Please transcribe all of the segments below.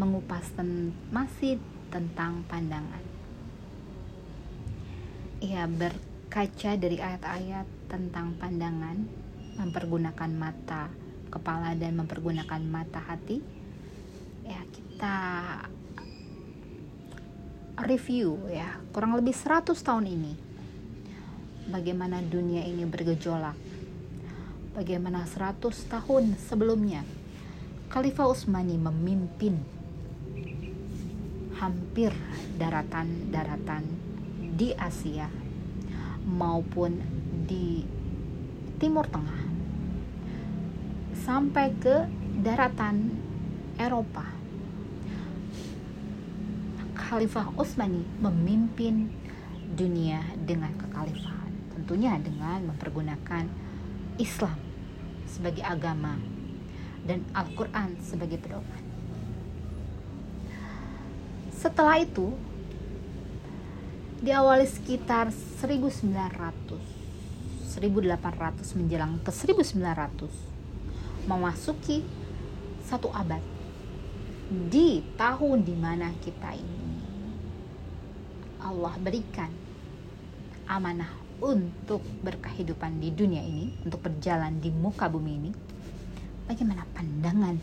mengupas ten masih tentang pandangan. Ya berkaca dari ayat-ayat tentang pandangan, mempergunakan mata kepala dan mempergunakan mata hati. Ya, kita review ya, kurang lebih 100 tahun ini. Bagaimana dunia ini bergejolak. Bagaimana 100 tahun sebelumnya Khalifah Utsmani memimpin hampir daratan-daratan di Asia maupun di Timur Tengah sampai ke daratan Eropa. Khalifah Utsmani memimpin dunia dengan kekhalifahan, tentunya dengan mempergunakan Islam sebagai agama dan Al-Quran sebagai pedoman. Setelah itu, diawali sekitar 1900, 1800 menjelang ke 1900, memasuki satu abad di tahun di mana kita ini Allah berikan amanah untuk berkehidupan di dunia ini, untuk berjalan di muka bumi ini, bagaimana pandangan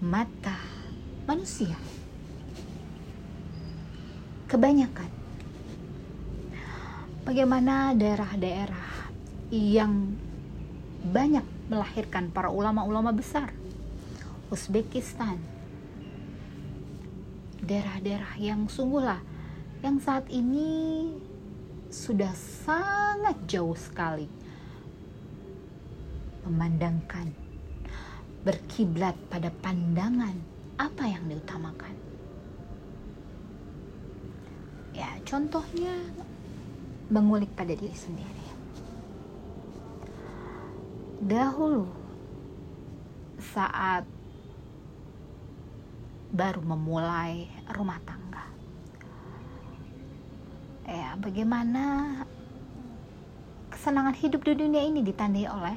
mata manusia. Kebanyakan bagaimana daerah-daerah yang banyak melahirkan para ulama-ulama besar. Uzbekistan, daerah-daerah yang sungguhlah yang saat ini sudah sangat jauh sekali memandangkan berkiblat pada pandangan apa yang diutamakan. Ya, contohnya mengulik pada diri sendiri. Dahulu saat baru memulai rumah tangga. Ya, bagaimana kesenangan hidup di dunia ini ditandai oleh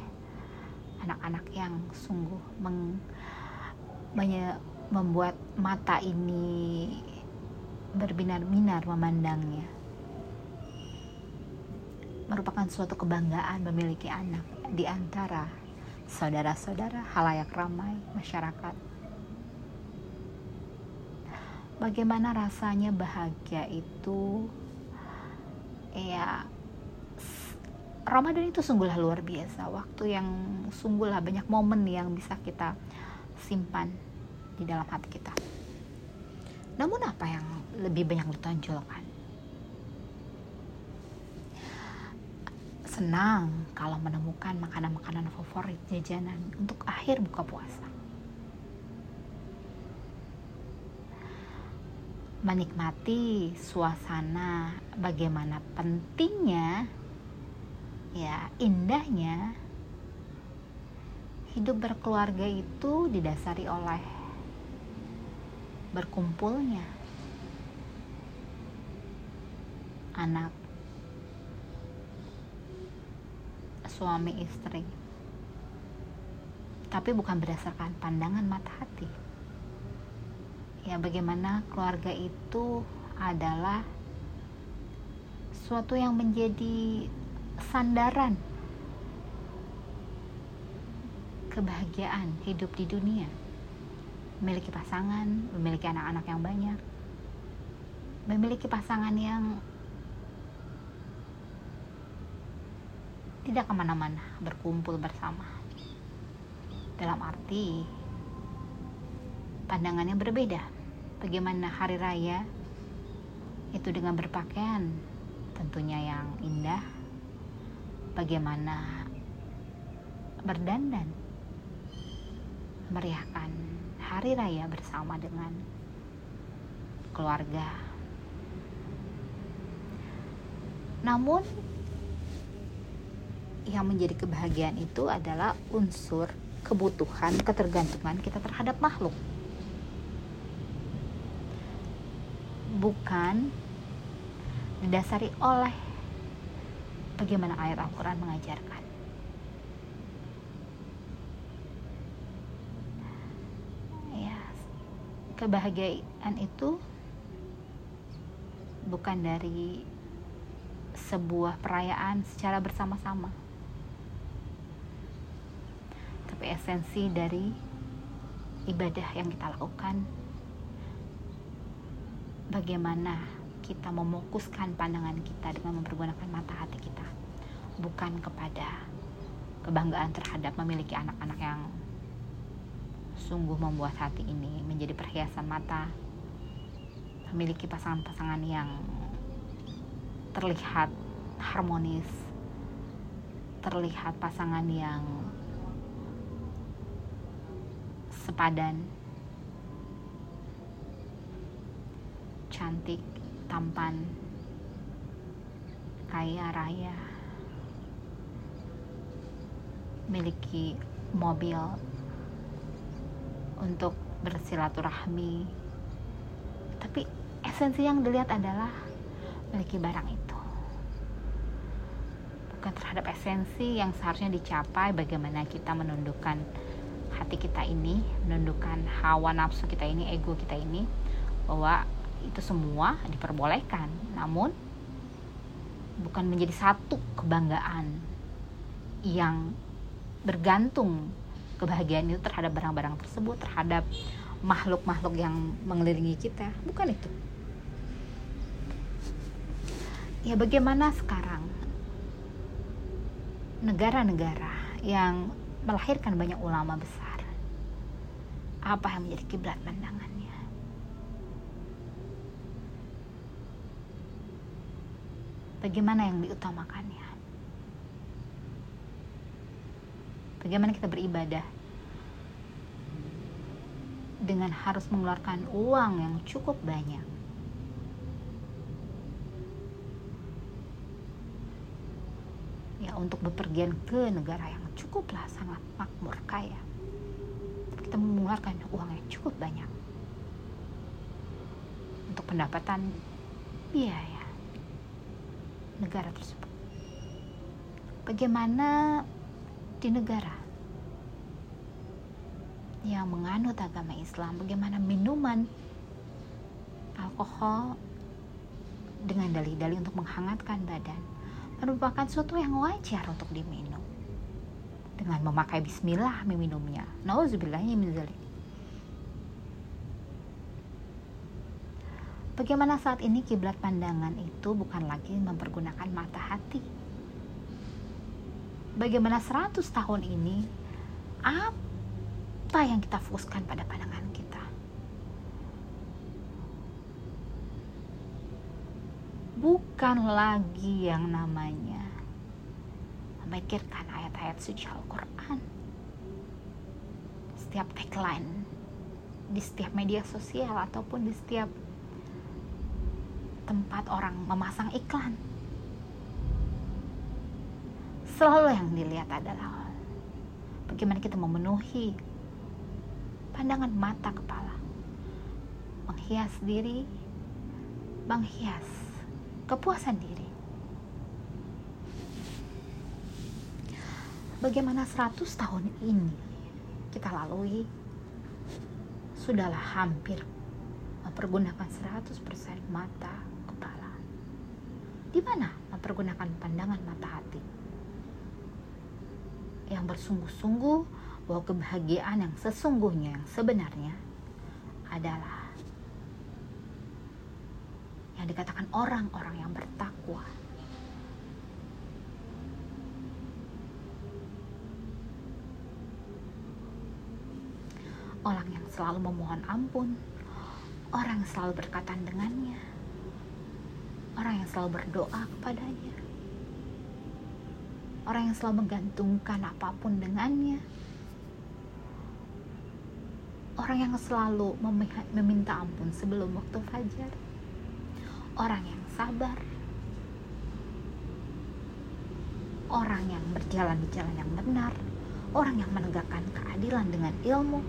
anak-anak yang sungguh meng, membuat mata ini berbinar-binar memandangnya. Merupakan suatu kebanggaan memiliki anak di antara saudara-saudara halayak ramai masyarakat. Bagaimana rasanya bahagia itu? Ya Ramadan itu sungguhlah luar biasa. Waktu yang sungguhlah banyak momen yang bisa kita simpan di dalam hati kita namun apa yang lebih banyak ditonjolkan senang kalau menemukan makanan-makanan favorit jajanan untuk akhir buka puasa. Menikmati suasana bagaimana pentingnya ya indahnya hidup berkeluarga itu didasari oleh berkumpulnya. Anak suami istri. Tapi bukan berdasarkan pandangan mata hati. Ya bagaimana keluarga itu adalah suatu yang menjadi sandaran kebahagiaan hidup di dunia memiliki pasangan memiliki anak-anak yang banyak memiliki pasangan yang tidak ke mana-mana berkumpul bersama. Dalam arti pandangannya berbeda. Bagaimana hari raya itu dengan berpakaian tentunya yang indah. Bagaimana berdandan meriahkan hari raya bersama dengan keluarga. Namun yang menjadi kebahagiaan itu adalah unsur kebutuhan, ketergantungan kita terhadap makhluk. Bukan didasari oleh bagaimana ayat Al-Quran mengajarkan. Ya, kebahagiaan itu bukan dari sebuah perayaan secara bersama-sama. Tapi esensi dari ibadah yang kita lakukan bagaimana kita memokuskan pandangan kita dengan mempergunakan mata hati kita bukan kepada kebanggaan terhadap memiliki anak-anak yang sungguh membuat hati ini menjadi perhiasan mata. Memiliki pasangan-pasangan yang terlihat harmonis terlihat pasangan yang sepadan, cantik, tampan, kaya raya, memiliki mobil untuk bersilaturahmi. Tapi esensi yang dilihat adalah memiliki barang itu. Bukan terhadap esensi yang seharusnya dicapai bagaimana kita menundukkan hati kita ini menundukkan hawa nafsu kita ini ego kita ini bahwa itu semua diperbolehkan namun bukan menjadi satu kebanggaan yang bergantung kebahagiaan itu terhadap barang-barang tersebut terhadap makhluk-makhluk yang mengelilingi kita bukan itu ya bagaimana sekarang negara-negara yang melahirkan banyak ulama besar apa yang menjadi kiblat pandangannya. Bagaimana yang diutamakannya? Bagaimana kita beribadah dengan harus mengeluarkan uang yang cukup banyak? Ya, untuk bepergian ke negara yang cukuplah sangat makmur kaya kita mengeluarkan uang yang cukup banyak untuk pendapatan biaya negara tersebut. Bagaimana di negara yang menganut agama Islam, bagaimana minuman alkohol dengan dalih-dalih untuk menghangatkan badan merupakan sesuatu yang wajar untuk diminum dengan memakai bismillah meminumnya. Bagaimana saat ini kiblat pandangan itu bukan lagi mempergunakan mata hati. Bagaimana 100 tahun ini apa yang kita fokuskan pada pandangan kita? Bukan lagi yang namanya memikirkan ayat-ayat suci Al-Quran setiap tagline di setiap media sosial ataupun di setiap tempat orang memasang iklan selalu yang dilihat adalah bagaimana kita memenuhi pandangan mata kepala. Menghias diri menghias kepuasan diri. Bagaimana 100 tahun ini kita lalui sudahlah hampir mempergunakan 100% mata kepala. Di mana mempergunakan pandangan mata hati? Yang bersungguh-sungguh bahwa kebahagiaan yang sesungguhnya yang sebenarnya adalah yang dikatakan orang-orang yang bertakwa. Orang yang selalu memohon ampun, orang yang selalu berkatan dengannya, orang yang selalu berdoa kepadanya, orang yang selalu menggantungkan apa pun dengannya, orang yang selalu meminta ampun sebelum waktu fajar. Orang yang sabar. Orang yang berjalan di jalan yang benar. Orang yang menegakkan keadilan dengan ilmu.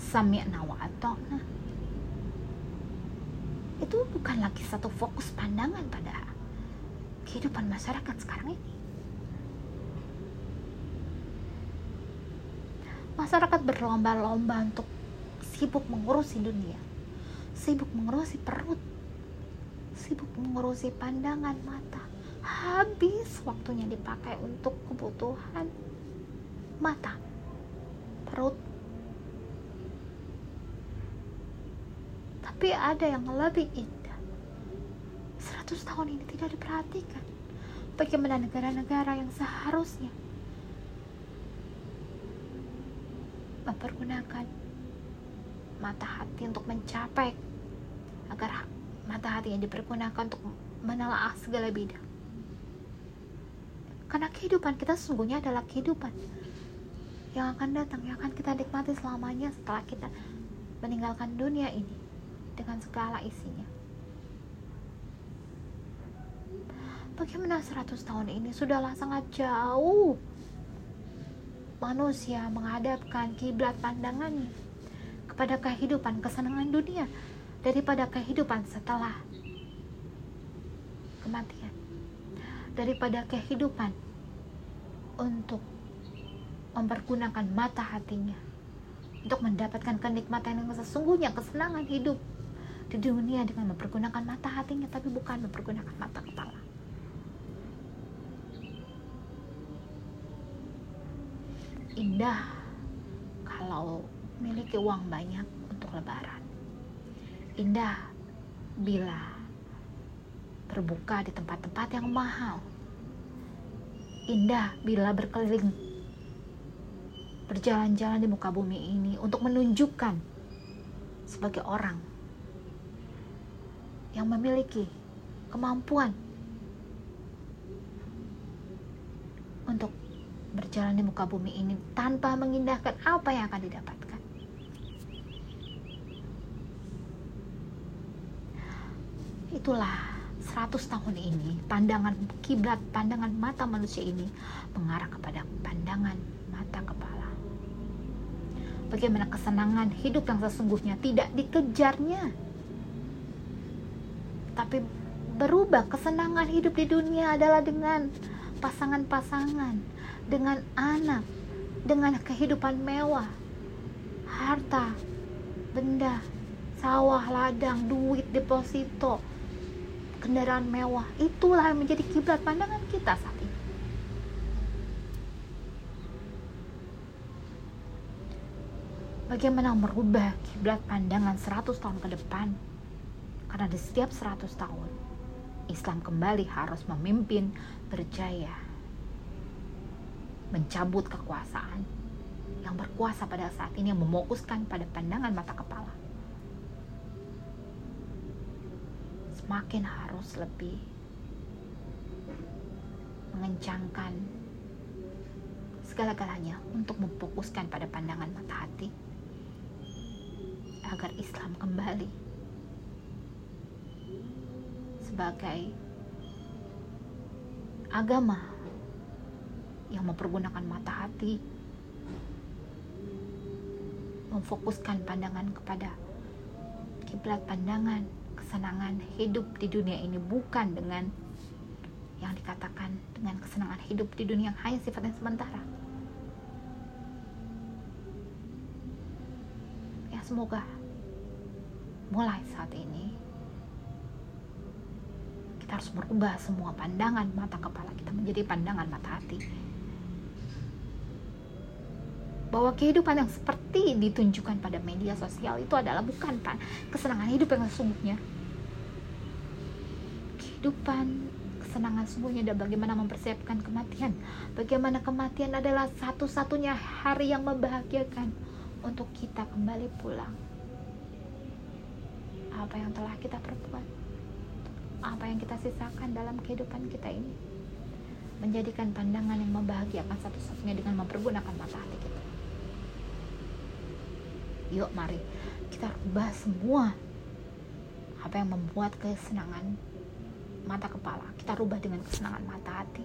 Sami'na wa itu bukan lagi satu fokus pandangan pada kehidupan masyarakat sekarang ini masyarakat berlomba-lomba untuk sibuk mengurusi dunia. Sibuk mengurusi perut. Sibuk mengurusi pandangan mata. Habis waktunya dipakai untuk kebutuhan mata perut. Tapi ada yang lebih indah. 100 tahun ini tidak diperhatikan. Bagaimana negara-negara yang seharusnya mempergunakan mata hati untuk mencapai agar mata hati yang dipergunakan untuk menelaah segala bidang. Karena kehidupan kita sesungguhnya adalah kehidupan yang akan datang yang akan kita nikmati selamanya setelah kita meninggalkan dunia ini dengan segala isinya. Bagaimana 100 tahun ini? Sudahlah sangat jauh manusia menghadapkan kiblat pandangannya kepada kehidupan kesenangan dunia daripada kehidupan setelah kematian daripada kehidupan untuk mempergunakan mata hatinya untuk mendapatkan kenikmatan yang sesungguhnya kesenangan hidup di dunia dengan mempergunakan mata hatinya tapi bukan mempergunakan mata kepala indah kalau memiliki uang banyak untuk lebaran. Indah bila berbuka di tempat-tempat yang mahal. Indah bila berkeliling berjalan-jalan di muka bumi ini untuk menunjukkan sebagai orang yang memiliki kemampuan untuk berjalan di muka bumi ini tanpa mengindahkan apa yang akan didapatkan. Itulah 100 tahun ini pandangan kiblat pandangan mata manusia ini mengarah kepada pandangan mata kepala. Bagaimana kesenangan hidup yang sesungguhnya tidak dikejarnya tapi berubah kesenangan hidup di dunia adalah dengan pasangan-pasangan dengan anak dengan kehidupan mewah. Harta benda sawah ladang duit deposito kendaraan mewah. Itulah yang menjadi kiblat pandangan kita saat ini. Bagaimana merubah kiblat pandangan 100 tahun ke depan? Karena di setiap 100 tahun, Islam kembali harus memimpin berjaya. Mencabut kekuasaan yang berkuasa pada saat ini yang memokuskan pada pandangan mata kepala. Semakin harus lebih mengencangkan segala-galanya untuk memfokuskan pada pandangan mata hati agar Islam kembali sebagai agama yang mempergunakan mata hati, memfokuskan pandangan kepada kiblat pandangan, kesenangan hidup di dunia ini bukan dengan yang dikatakan dengan kesenangan hidup di dunia yang hanya sifatnya sementara. Ya semoga mulai saat ini kita harus merubah semua pandangan mata kepala kita menjadi pandangan mata hati bahwa kehidupan yang seperti ditunjukkan pada media sosial itu adalah bukan pan kesenangan hidup yang sesungguhnya. Kehidupan kesenangan sesungguhnya adalah bagaimana mempersiapkan kematian. Bagaimana kematian adalah satu-satunya hari yang membahagiakan untuk kita kembali pulang. Apa yang telah kita perbuat? Apa yang kita sisakan dalam kehidupan kita ini? Menjadikan pandangan yang membahagiakan satu-satunya dengan mempergunakan mata hati kita. Yuk mari kita ubah semua apa yang membuat kesenangan mata kepala. Kita rubah dengan kesenangan mata hati.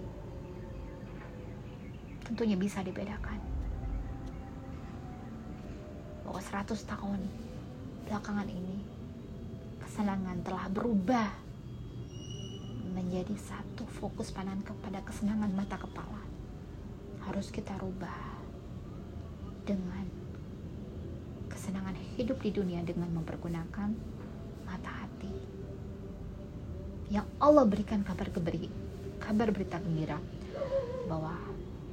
Tentunya bisa dibedakan. Bahwa 100 tahun belakangan ini kesenangan telah berubah menjadi satu fokus pandangan kepada kesenangan mata kepala. Harus kita rubah dengan kesenangan hidup di dunia dengan mempergunakan mata hati. Yang Allah berikan kabar keberi kabar berita gembira bahwa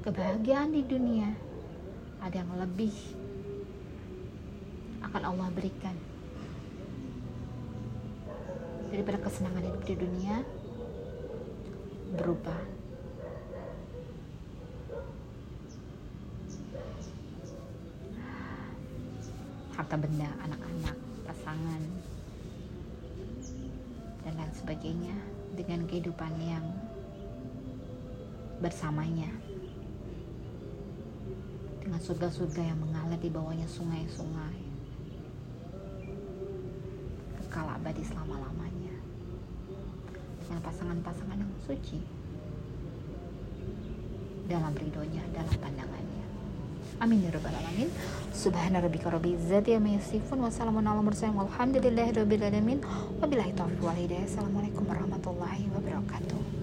kebahagiaan di dunia ada yang lebih akan Allah berikan. Daripada kesenangan hidup di dunia berubah harta benda anak-anak pasangan dan lain sebagainya dengan kehidupan yang bersamanya. Dengan surga-surga yang mengalir di bawahnya sungai-sungai. Kekal abadi selama-lamanya. Dengan pasangan-pasangan yang suci. Dalam ridhonya dalam pandangannya amin ya rabbal alamin. Subhana rabbika rabbil izzati amma yasifun wa salamun ala mursalin walhamdulillahi rabbil alamin. Wabillahi taufiq wal hidayah. Assalamualaikum warahmatullahi wabarakatuh